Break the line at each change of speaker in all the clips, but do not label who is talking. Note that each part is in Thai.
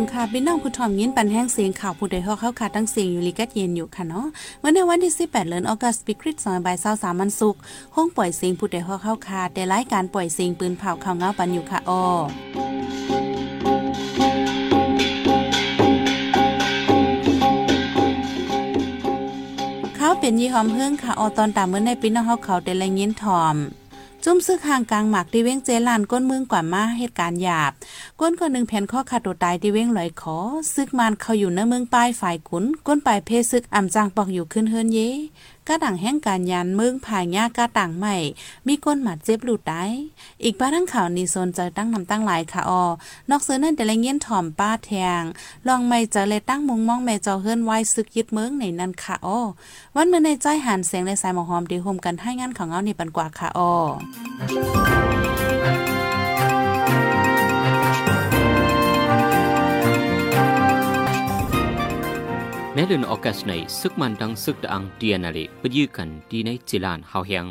งค่ะพี่น้องผู้ถ่อมยินปันแห้งเสียงข่าวผู้ใดฮอกเข้าค่ะตั้งเสียงอยู่ลิกัดเย็นอยู่ค่ะเนาะเมื่อในวันที่ 18เดือนออกัสปีคริสต์2บ่าย23วันศุกห้องปล่อยเสียงผู้ใดฮอกเข้าค่ะแต่รายการปล่อยเสียงปืนเผาข่าวเงาปันอยู่ค่ะอ้อเขาเป็นยี่หอมเฮืองค่ะออตอนตามเมื่อในปีน้องเฮาเขาแต่ละยินถ่อม จุ้มซึกห่างกลางหมักที่เว้งเจลานก้นเมืองกว่ามาเหตุการณ์หยาบ ก้นคนหนึ่งแผ่นข้อขาดตัวตายที่เว้งลอยขอ ซึกมันเขาอยู่ในเมืองป้ายฝ่ายขุนก้นปลายเพศซึกอ่ำจางปอกอยู่ขึ้นเฮินเย กระดังแห่งการยันมึงผายยากระต่างใหม่ มีก้นหมัดเจ็บหลุดได้อีกบ้านทั้งข่าวนี้โซนจะตั้งนำตั้งหลายค่ะออนอกเสือนั่นแต่ละเงี้ยนถ่อมป้าแทงลองไม่จะเลยตั้งมุงมองแม่เจ้าเฮิรนไว้ซึกยึดเมืองในนั้นค่ะออวันเมื่อในใจหันเสียงและสายหมอหอมดีโฮมกันให้งานของเอานี่ปันกว่าค่ะออ
ในเดือนออกัสในซึกมันดังซึกตะอังเดียนาลีปยื้อกันดีในจิลานเฮาเฮียง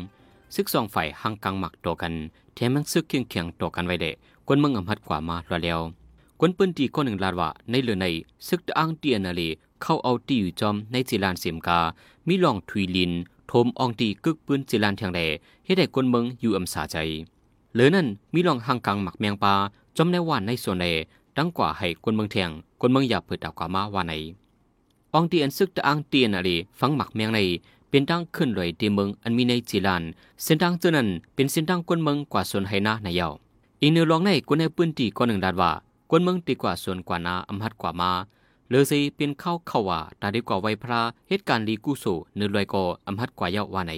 ซึกสองฝ่ายหังกังหมักต่อกันแถมยังซึกเคียงเคียงต่อกันไว้เดกวนเมืองอำหัดกว่ามาลวแล้วกวนปืนตีก้อนหนึ่งลาดว่าในเรือในซึกตะอังเดียนาลีเข้าเอาตีอยู่จอมในจิลานเสียมกา มีลองทุยลินโทมอองตีกึกปืนจิลานเทียงแดเฮ็ดให้กวนเมืองอยู่อำสาใจเหลือนั้นมีลองหังกังหมักแมงปลาจอมในว่านในส่วนใดดังกว่าให้กวนเมืองเทียงกวนเมืองอย่าเปิดดาวกว่ามาว่าไหน องตีอันซึกตะอังเตียนอะไรฟังหมักเมียงในเป็นดังขึ้นเลยที่เมืองอันมีในจีลาน เส้นทางเจนั้นเป็นเส้นทางกวนเมืองกว่าส่วนไหนาในเยาอีกเนื้อลองในกวนในปืนตีก้อนหนึ่งดาดว่ากวนเมืองตีกว่าส่วนกว่านาอำหัดกว่ามาเลอซีเป็นเข้าเข้าว่าตาดีกว่าไวพระเหตุการณ์ลีกูโซเนื้อลอยกออำหัดกว่าเยาว่าไหน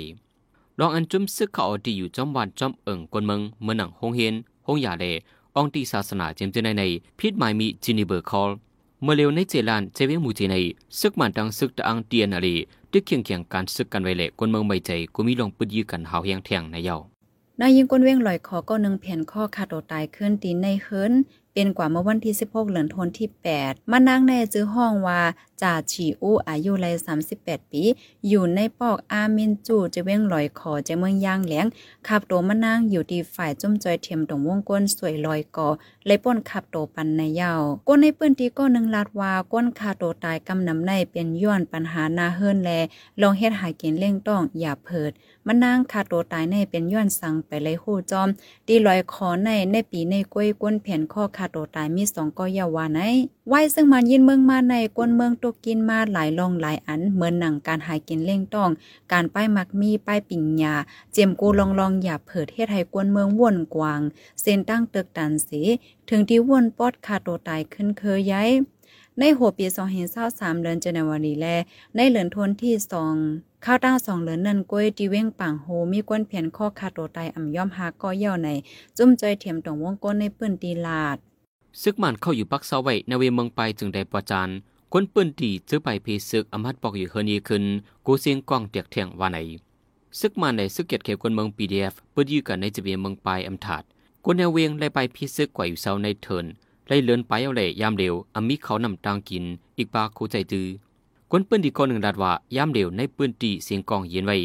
ลองอันจุมซึกเขาอดีอยู่จอมวันจอมเอิงกวนเมืองเมื่อหนังฮงเฮนฮงยาเลองตีศาสนาเจมเจในในพิษหมายมีจินิเบอร์คอล มื่อเร็วในเจลานเจเวมูจีในซึกมันดังซึกตะอังเตียนอะไรตึกเคียงเคียงการซึกกันไว้เละคนเมืองใบใจกูมีลองปืดยื้อกันหาวเฮียงแทงในเยานา
ยยิงก้นเว้งลอยคอก็นึงแผ่นข้อขาดตัวตายขึ้นตีนในเฮิรนเป็นกว่าเมื่อวันที่ 16 เหลือนทนที่ 8 มานางในจื้อห้องว่าจ่าฉีอูอายุไร38 ปี อยู่ในปอกอามินจูจะเว้งลอยคอจะเมืองย่างแหลงขับโตมานางอยู่ที่ฝ่ายจุ่มจอยเทียมตรงวงก้นสวยลอยกอเลยป้นขับโตปันในยาวก้นในปื้นตีก็นึงลาดว่าก้นคาโตตายกำนำในเป็นย้อนปัญหานาเฮิรนแลลองเฮ็ดหากินเล่งต้องอย่าเพิดมานางคาโตตายในเป็นย้อนสั่งไปเลยหู้จอมตีลอยคอในในปีในกล้วยก้นแผ่นข้อคาโตตายมีสองก็ยาวาไหนไว้ซึ่งมันยินเมืองมาในกวนเมืองตกกินมาหลายลองหลายอัน เหมือนหนังการหายกินเล่งต้อง การป้ายมักมีป้ายปิ่งยาเจียมกูลองลองอย่าเผิดเฮ็ดให้กวนเมืองว่นกวาง เส้นตั้งตึกตันสีถึงที่ว่นปอดคาโตตายขึ้นเคยย้ายในหัวปี2 5 3 3เดือนจันวารีแล ในเหลือนทนที่2ข้าวตั้งสองเหลือนนันกล้วยดีเว้งปังโฮมีก้นเพียนข้อคาโตไตอ่ำย่อมหาก็เย่าใน จุ้มใจเทียมตรงวงก้นในปื้นตีลาด
ซึกมันเข้าอยู่ปักเสาไว้ในเวเมืองไปจึงได้ประจานคนปืนตีซื้อไปเพซึกอมัดปอกอยู่เฮนีขึ้นกูเสียงกล้องเตียกเทียงว่าไหนซึกมันในซึกเกียรติเขวคนเมือง PDF เอฟปิดอยู่กันในจะเวียเมืองไปอำถาดคนแนวเวียงไล่ไปพิซึกกว่าอยู่เสาในเทินไล่เลื่อนไปเอาเลยยามเดียวอำมีเขานำตางกิน อีกปาคูใจตือคนปืนดีคนหนึ่งดัดว่ายามเดียวในปืนตีเสียงกองเย็นไว้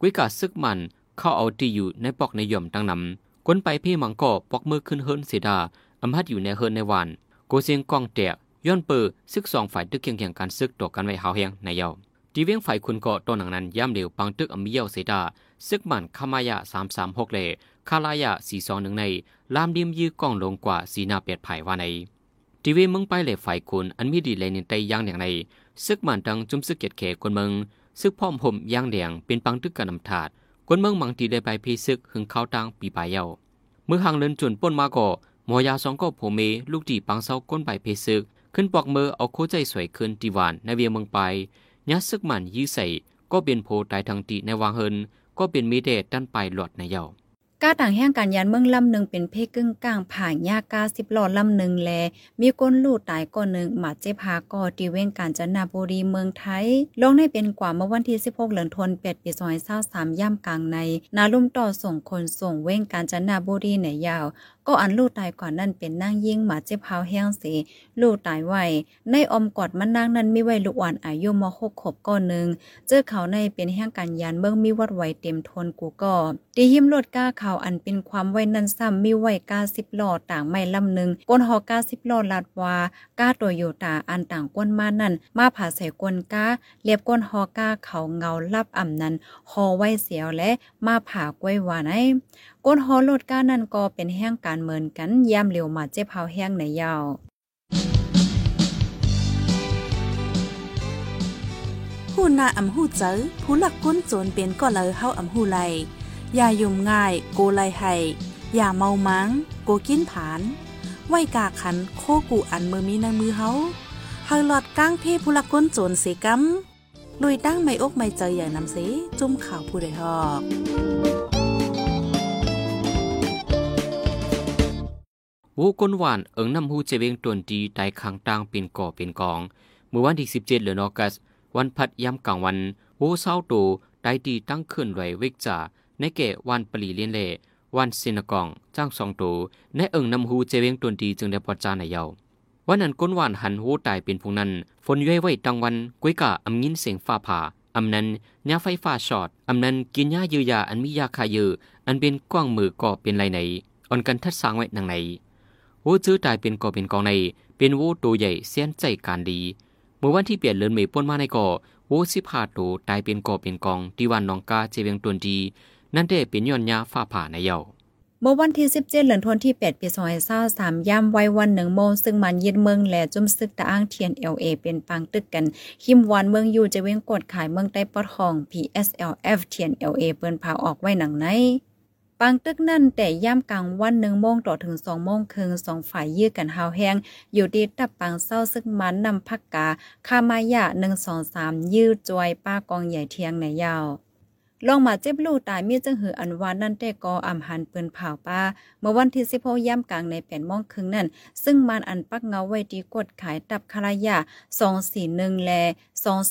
กุยกาซึกมันเข้าเอาตีอยู่ในปอกในย่อมตั้งนำคนไปพี่มังก็ปอกมือขึ้นเฮิรนเสดา อำพัดอยู่ในเฮินในวันโกเซียงกองเตียย้อนเปิดซึกสองฝ่ายตึกเคียงเคียงการซึกต่อกันไว้หาวเฮียงในเยาดีเวียงฝ่ายคุณก็ตัวหนังนั้นย่ำเดียวปังตึกอมิเยาเสดาซึกมันขามายะสามสามหกเลคาลายะสี่สองหนึ่งในลามดิมยื้อกองลงกว่าสีนาเปียดภายว่าในดีเวียมึงไปเลยฝ่ายคุณอันมีดีเลยในไตย่างอย่างในซึกมันดังจุ่มซึกเกียรติเขคนเมืองซึกพ่อมผมย่างแดงเป็นปังตึกกันนำถาดคนเมืองมังตีได้ไปพีซึกหึงเข้าตังปีปลายเยาเมื่อหางเลินจนป้นมาก่อ มอยาสองก็ผมเมลูกตีปังเซาก้นใบเพซึก ขึ้นปอกเมือเอาโคใจสวยขึ้นตีหวานในเวียเมืองไปยัดซึกมันยื้อใส่ก็เป็นโพตายทางตีในวางเฮินก็เป็นมีเดดด้านไปหลอดในเยา
ก้าต่างแห่งการยานเมืองลำหนึ่งเป็นเพกึ่งกลางผ่านยากาสิบหลอดลำหนึ่งแล มีก้นลูดตายก่อนหนึ่งหมาเจ็บหาก่อตีเว้งการจันนาบุรีเมืองไทยลงในเป็นกว่าเมื่อวันที่ 16 เหลือนทนเปียดปีซอยเศร้าสามย่ำกลางใน นาลุ่มต่อส่งคนส่งเว้งการจันนาบุรีในยาว ก็อันลูกตายก่อนนั่นเป็นนางยิ่งหมาเจ็บเฮาแห้งสีลูกตายไวในอมกอดมันนางนั้นมีไว้ลูกอ่อนอายุมหกขบก้อนหนึ่งเจอเขาในเป็นแห้งกันยานเบื้องมีวัดไวเต็มทนกูก็ดีหิมรถก้าเขาาวอันเป็นความไว้นันซ้ำมีไว้กาสิบล้อต่างไม่ลำหนึ่งก้นฮอกาสิบล้อลาดว่าก้าโตโยตาอันต่างก้นมานั่น มาผ่าใส่ก้นก้าเรียบก้นฮอกาเขาเงาลับอ่ำนั้นฮอไว้เสียวและมาผ่ากล้วยหวานไอ้ก้นฮอโลดก้านั่นก็เป็นแห้งการเมินกันยามเร็วมาเจ็บเฮาแห้งในยาว
ผู้นาอำหูเจอผู้หลักก้นโจรเป็นก็เลยเฮาอำหูไล อย่ายุ่มง่ายโกไลไห้อย่าเมามังโกกินผานไว้กาขันโคกูอันมือมีในมือเฮาเฮาหลอดก้างเพ่ผู้หลักก้นโจรเสกำลุยตั้งไม่อกไม่เจออย่างนำเสจุ่มข่าวผู้ใดฮอก
วูก้นหวานเอิงนำฮูเจเวงตวนดีไดคางตางเป็นก่อเป็นกอง เมื่อวันที่ 17เดือนออกัส วันพัดย้ำกลางวันวูเศร้าโตได้ดีตั้งขึ้นไหวเวกจ่า ในแก่วันปลีเลียนเลวันซินกองจ้างสองโตในเอิงนำฮูเจเวงตวนดีจึงได้ปอจาในเยาวันนั้นก้นหวานหันหูตายเป็นพงนั้น ฝนย้อยไว้ตังวันกุ้ยกะอำยินเสียงฟ้าผ่าอำนั้นยาไฟฟ้าช็อตอำนั้นกินยาเยือยาอันมียาคาเยออันเป็นกว้างมือก่อเป็นไรไหนอ่อนกันทัดสางไว้นังไหนวูจื้อตายเป็นก่อเป็นกองใน เป็นวูตัวใหญ่เสียนใจการดี เมื่อวันที่เปลี่ยนเลินเมย์ป้นมาในก่อวูสิพาโตตายเป็นก่อเป็นกองที่วันนองกาเจเวียงตวนดี นั่นได้เป็นย้อนยาฟ้าผ่าในเยา
เมื่อวันที่ 17เดือนธันที่ 8 ปี2023ย่ำไว้วันหนึ่งโมง ซึ่งมันยึดเมืองแหละจุ่มซึกตะอ้างเทียน LA เป็นปังตึกกัน คิมวานเมืองอยู่จะเว้งกดขายเมืองใต้ปอดห้อง PSLF เทียน LA เปิ้นพาออกไว้หนังในปังตึกนั่นแต่ย่ำกลางวันหนึ่งโมงต่อถึงสองโมงครึ่งสองฝ่ายยื้อกันหาวแห้งอยู่ดีตับปังเศร้าซึ่งมันนำพักกาคามายะหนึ่งสองสามยื้อจวยป้ากองใหญ่เทียงในยาว ลองมาเจ็บลูกตายมีจังหืออันวานนั่นแต่กออำหันปืนเผาป้า เมื่อวันที่16ย่ำกลางในแผ่นมองครึ่งนั่น ซึ่งมันอันปักเงาไว้ดีกดขายตับคารายา241แล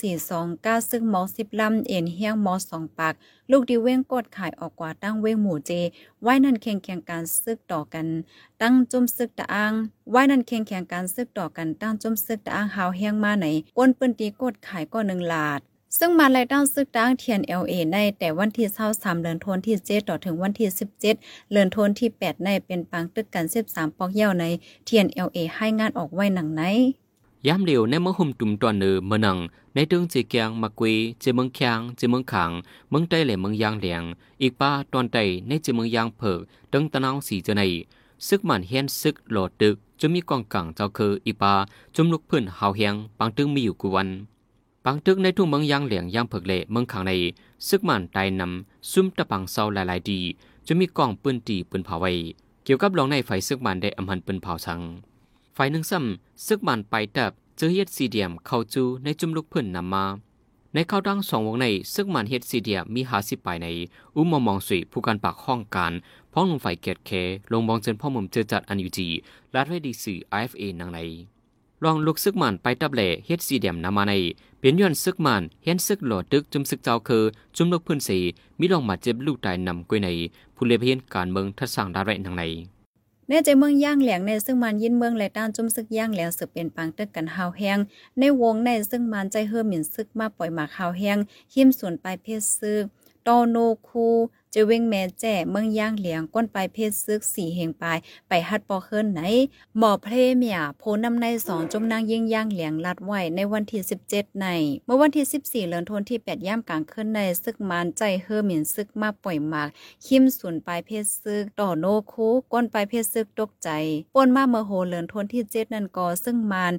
2429ซึ่งหมอ10ลำเอ็นเฮียงหมอ2ปาก ลูกดีเว้งกดขายออกกว่าตั้งเว้งหมู่เจ ไว้นั่นแข่งแข่งการซึกต่อกัน ตั้งจุ่มซึกตะอ้างไว้นั่นแข่งแข่งการซึกต่อกันตั้งจุ่มซึกตะอ้างหาวเฮียงมาไหนก้นปืนตีกดขายก็หนึ่งลาด ซึ่งมาไล่ตั้งซึกตั้งเทียน LA ในแต่วันที่23เดือนธันวาคมที่7ต่อถึงวันที่ 17เดือนธันวาคมที่ 8 ในเป็นปังตึกกัน 13 ปอกเย้าในเทียน LA ให้งานออกไว้หนังไหน
ยามเดียวในเมืองหุ่มตุ่มตอนเนอเมืองนังในตึงจีเกียงมากุยเจเมืองคางเจเมืองขังเมืองใต้และเมืองยางเหลียงอีกป้าตอนใต้ในเจเมืองยางเผิกตึงตะนาวสีเจาในซึกมันเฮียนซึกโหลดดึกจะมีกองกังเจ้าคืออีปาจุมลุกพื้นหาวเฮียงปังตึงมีอยู่กุวัน ปังตึกในทุ่งเมืองยางเหลียงยางเผิกเละเมืองขังในซึกมันตนำซุ่มตะปังเศร้าหลายๆดีจะมีกองปืนตีปืนเผาไว้ เกี่ยวกับรองในไฟซึกมันได้อำหันปืนเผาสังฝ่ายหนึ่งซ้ำซึกมันไปตับเจอเฮ็ดซีเดียมเข้าจูในจุมลูกพิ่นนำมาในข้าวดังสองวงในซึกมันเฮ็ดซีเดียมมีหาสิบปายใน อุ้มมองมองสุยผู้การปากห้องการพ้องลงฝ่ายเกียรติเค ลงมองเจนพ่อมุมเจอจัดอันยูจีรัดไว้ดีสื่อ IFA นังใน รองลูกซึกมันไปตับแหล่เฮ็ดซีเดียมนำมาในเปลี่ยนย้อนซึกมันเห็นซึกหลอดดึกจุมซึกเจ้าคือจุมลูกเพิ่นสีมีลองมาเจ็บลูกตายนำกวยในผู้เลเพียนการเมืองทัดสร้างดาไรนังใน
ในใจเมืองย่างแหลงในซึ่งมันยินเมืองและต้านจุ่มซึกย่างแหลงสืบเป็นปังตึกกันหาวแห้งในวงในซึ่งมันใจเฮิมหมิ่นซึกมาปล่อยหมากหาวแห้งหิมส่วนปลายเพศซึกโตโนคูเจเวงแม่แจ้เมืองย่างเหลียงก้นปลายเพศซึกสีเฮงปลายไปฮัดปอเคินไหน หมอเพลเมียโพนำในสองจมนางยิ่งย่างเหลียงลัดไว้ในวันที่ 17 ใน เมื่อวันที่ 14เดือนธันที่ 8 ย่ามกลางคืนในซึกมานใจเฮอหมิ่นซึกมาปล่อยหมาก คิมสุนปลายเพศซึกต่อโนคูก้นปลายเพศซึกตกใจป่นมาเมื่อโหเลือนทนที่เจ็ดนั่นก็ซึ่งมาน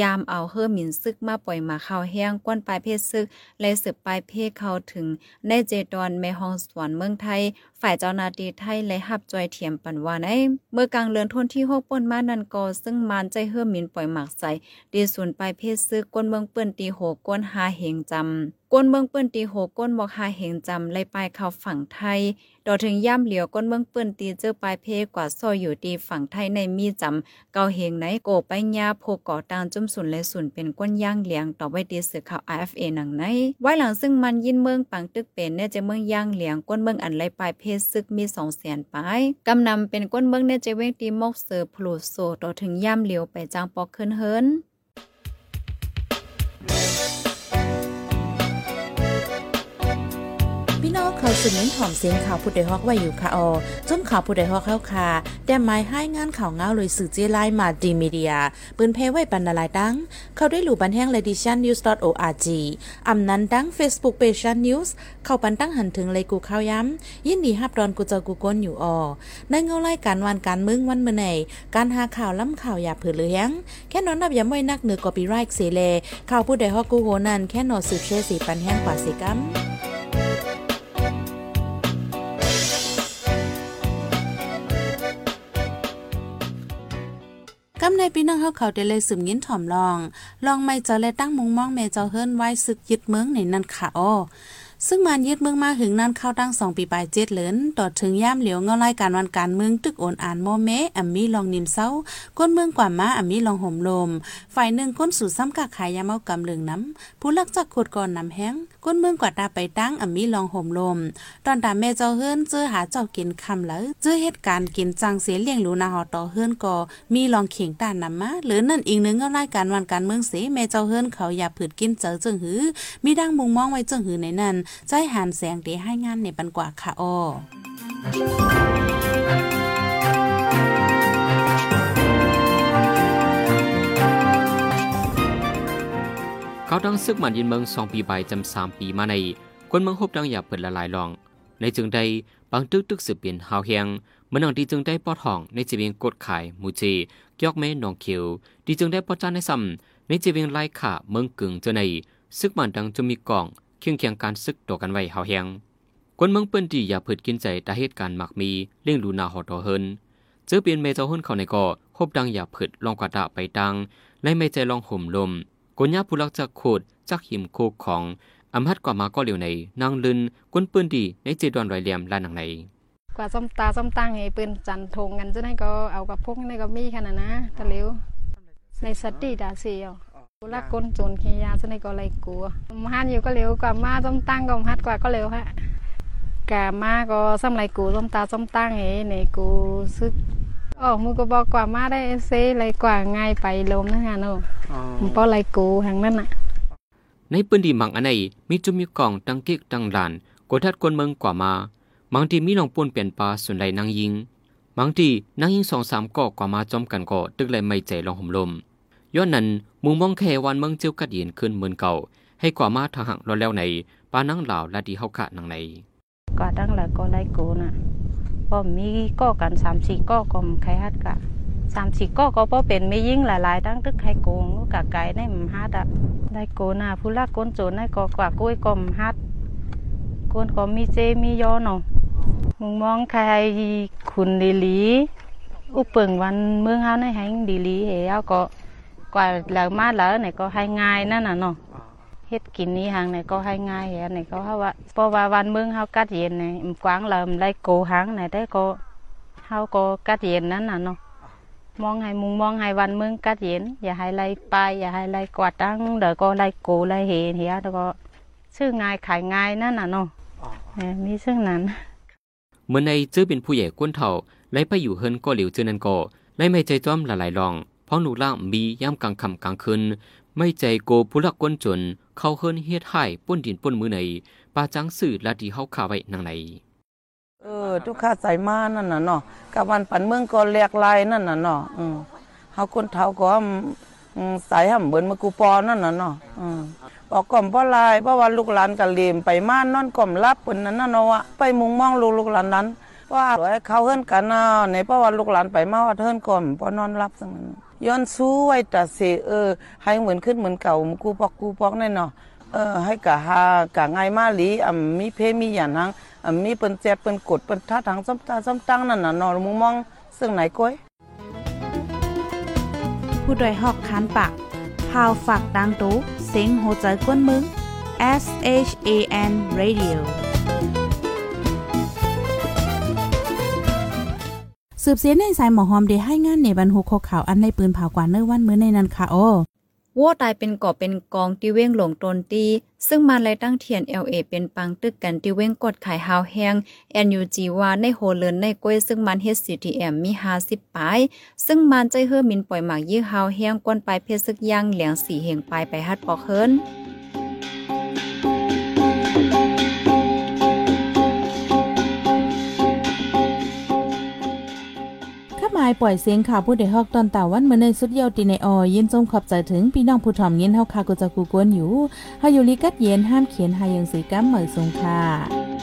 ยามเอาเฮอหมิ่นซึกมาปล่อยหมากข้าแห้งก้นปลายเพศซึกและสืบปลายเพศเข้าถึงในเจดอนแม่ฮองสวนเมืองไทย ฝ่ายเจ้าหน้าที่ไทยและหับจอยเทียมปันว่าในเมื่อกลางเลือนทนที่หกป่นมานันก็ซึ่งมานใจเฮือมินปล่อยหมากใส่ดีส่วนปลายเพศซื้อก้นเมืองเปื้อนตีโหก้นหาเหงจำ ก้นเมืองเปื้นตีโหก้นบอกหาเหงจำไล่ปลายเข้าฝั่งไทย ดอถึงย่ำเหลียวก้นเมืองเปื้นตีเจอปลายเพกว่าซอยอยู่ดีฝั่งไทยในมีจำเกาเฮงไหนโกไปญาโพก่อตางจุ่มสุนและสุนเป็นก้นย่างเหลียงต่อไว้ดีสื่อข่าว IFA หนังไหนไว้หลังซึ่งมันยินเมืองปังตึกเป็นเนี่ยจะเมืองย่างเหลียงก้นเมืองอันไรปลายเพซึกมีสองแสนปลายกำนำเป็นก้นเมืองเนี่ยจะเว้งตีมกเสือพลูโซต่อถึงย่ำเหลียวไปจางปอกเคินเฮิน
เคเขาสืบเน้นถ่อมเสียงข่าวผู้ใดฮอกไว้อยู่ค่ะออจุ้มข่าวผู้ใดฮอกเข้าค่ะแต่หมายให้งานข่าวเงาเลยสื่อเจไลมาดีมีเดียปืนเพไว้ปันนาลายดัง เขาได้หลู่บันแห้ง ledition news org อำนั้นดัง Facebook page news เข้าปันตั้งหันถึงเลยกูข้าวย้ำ ยินดีฮับดอนกูเจอกูก้นอยู่ออในเงาไล่การวันการมึงวันเมื่อไหนการหาข่าวล้ำข่าวอย่าเผือเลี้ยงแค่นอนนับย้ำไว้นักเหนือกอปีไรค์เสเลข่าวผู้ใดฮอกกูโหนันแค่นอสืบเชสีปันแห้งกว่าสิกัม กำในปีน้องเฮาเขาได้เลยสืมยินถ่อมลอง ลองไม่เจ้าและตั้งมุงมองแม่เจ้าเฮิรนไว้ศึกยึดเมืองในนันค่ะอ้อ ซึ่งมันยึดเมืองมาถึงนั้นเข้าตั้งสองปีปลายเจ็ดเหลินต่อถึงย่ามเหลียวเงาไล่การวันการเมืองตึกโอนอ่านโมเมอัมมีลองนิมเศร้าก้นเมืองกว่ามาอัมมีลองห่มลม ฝ่ายหนึ่งก้นสู่ซ้ำกากขายยาเมากำเหลืองน้ำผู้ลักจักขดก่อนน้ำแห้งก้นเมืองกว่าตาไปตั้งอัมมีลองห่มลม ตอนตาแม่เจ้าเฮิรนเจอหาเจ้ากินคำแล้วเจอเหตุการณ์กินจังเสียเลี้ยงหลูนาหอต่อเฮิรนก็มีลองเข่งตานนำมาหรือนั่นอีกหนึ่งเงาไล่การวันการเมืองเสแม่เจ้าเฮิรนเขาอย่าผืดกินเจอจึงหือมีดังมุงมองไว้จึงหือในนั้นใจหันแสงเดให้งานในปันกว่าค่ะอ้อ
เขาดังซึกมันยินเมืองสองปีไปจำสามปีมาในคนเมืองฮบดังอย่าเปิดละลายลอง ในจึงใดบางตึกตึกสืบเปลี่ยนหาวเฮียงเมื่อนังดีจึงได้ปอทอง ในจีเวียงกดขายมูจียอกแม่นองเขียวดีจึงได้ปอดจานในซ้ำในจีเวียงไล่ขาเมืองกึ่งเจอในซึกมันดังจะมีกล่อง เคียงเคียงการซึกต่อกันไว้หาเฮียงคนเมืองเปิ้นดีอย่าเผิดกินใจแต่เหตุการณ์มักมีเลี้ยงลูนาหอดอเฮินเจอเปลี่ยนเมเจ้าหุ่นเขาในก่อฮบดังอย่าเผิดลองกว่าดาไปดังและไม่ใจลองห่มลมกุญญาผู้ลักจากโคดจากหิมโคกของอำฮัดกว่ามาก็เหลียวในนางลืนกวนปืนดีในเจดอนรอยเหลี่ยมลานหนังใน
กว่าส้มตาส้มตั้งไอ้ปืนจันทงกันจะได้ก็เอากับพวกนี้ก็มีขนาดนะตะเลียวในสติดาเซียว กูรักก้นโจนขี้ยาจะได้ก็เลยกลัวมหันอยู่ก็เร็วกว่ามาส้มตั้งก็มหัดกว่าก็เร็วฮะกามาก็ซ้ำไรกูส้มตาส้มตั้งไอ้ในกูซึกอ๋อมือก็บอกกว่ามาได้เซเลยกว่าง่ายไปลมนะฮะเนาะมันเพราะไรกูทางนั้นน่ะ
ในปืนดีมังอันไหนมีจุมมีกล่องตังกิกตังลานกดทัดกวนเมืองกว่ามาบางทีมีน้องป่นเปลี่ยนปลาส่วนใดนางยิงบางทีนางยิงสองสามก่อกว่ามาจอมกันก่อตึกเลยไม่ใจลองห่มลม ย้อนนั้นมุงมองแค่วันเมืองเจียวกัดเย็นขึ้นเหมือนเก่า ให้กว่ามาทางหักรอแล้วในปานังเหล่าและดีเฮาขะนังใน
ก็ตั้งแล้วก็ไล่กูน่ะก็มีก็กันสามสี่ก็ก็ใครฮัดกะสามสี่ก็ก็พอเป็นไม่ยิ่งหลายๆตั้งตึกใครโกงกะไก่ในมฮัดอะได้โกน่ะผู้ลักโกนโจรได้ก็กว่ากุ้วยก็มฮัดโกนก็มีเจมียอเนาะมึงมองใครคุณดีลีอุปเปิงวันเมืองเฮาในให้ดีลีเฮาก็ กว่าแล้วมาแล้วไหนก็ให้ง่ายนั่นน่ะเนาะเฮ็ดกินนี้หางไหนก็ให้ง่ายอันไหนก็เฮาว่าเพราะว่าวันเมืองเฮากัดเย็นนี่มกว้างแล้วมันได้โกหางไหนได้ก็เฮาก็กัดเย็นนั้นน่ะเนาะมองให้มุงมองให้วันเมืองกัดเย็นอย่าให้ไล่ไปอย่าให้ไล่กวาดตั้งเดี๋ยวก็ไล่โกไล่เฮเฮียแล้วก็ซื้อง่ายขายง่ายนั่นน่ะเนาะเออมีซึ่งนั้น
เมื่อในเจอเป็นผู้ใหญ่ก้นเถ่าไล่ไปอยู่เฮินก็เหลียวเจอนันก็ไล่ไม่ใจจ้อมละลายลอง เพราะหนูล่างมีย่ำกลางค่ำกลางคืนไม่ใจโกผู้ลักก้นจน เข้าเฮินเฮ็ดให้ป้นดินป้นมือในปาจังสื่อละดีเฮาขาไว้นางใน
เออทุกข้าใส่มานั่นน่ะเนาะกับวันปันเมืองก็แลกลายนั่นน่ะเนาะอืมเฮาคนเฒ่าก็อืมใส่ห่ำเบิ่นมากูปอนั่นน่ะเนาะอืมบอกก่อมบ่ลายเพราะว่าลูกหลานก็เลมไปม่านนอนก่อมรับเพิ่นนั่นน่ะเนาะไปมุงมองลูกลูกหลานนั้นว่าเขาเฮิรนกันเน่ะในเพราะว่าลูกหลานไปมาว่าเฮิรนก่อมบ่นอนรับซั่นนั้น ย้อนสู้ไว้ตาเสเออ ให้เหมือนขึ้นเหมือนเก่ากูปอกกูปอกแน่นาะเออให้กะหากะไงมาหลีอ่ำมีเพมีหยันหังอ่ำมีเปิ้นแจบเปิ้นกดเปิ้นท่าทางซ้ำตาซ้ำตั้งนั่นน่ะนอมุงมองซึ่งไหนก้อย
ผู้โดยหอกคันปากพาวฝากดังตู้เสียงโหใจกวนมึง S H A N Radio สืบเสียในสายหมอหอมได้ให้งานในบรรหุโคข่าวอันในปืนเผากว่าเนื้อวันมื้อในนั้นค่ะโอ้
วัวตายเป็นก่อเป็นกองที่เว้งหลงตนตีซึ่งมันเลยตั้งเทียน LA เป็นปังตึกกันที่เว้งกดขายฮาวแฮง NUG ว่าในโฮเลินในกล้วยซึ่งมัน HCTM มี50ปลายซึ่งมันใจเฮือมินปล่อยหมากยี่ฮาวแฮงกวนปลายเพชรซึกย่างเหลียงสีเหงปลายไปฮัดปอกเฮิรน
ปล่อยเสียงข่าวผู้ใดฮอกตอนตาวันเมื่อในสุดเยาวตีในออยินจงขอบใจถึงพี่น้องผู้ถ่อมเยินเฮาคากุจะกูกวนอยู่เฮาอยู่ลิกัดเย็นห้ามเขียนหายังสีกัมเหมยสงค่ะ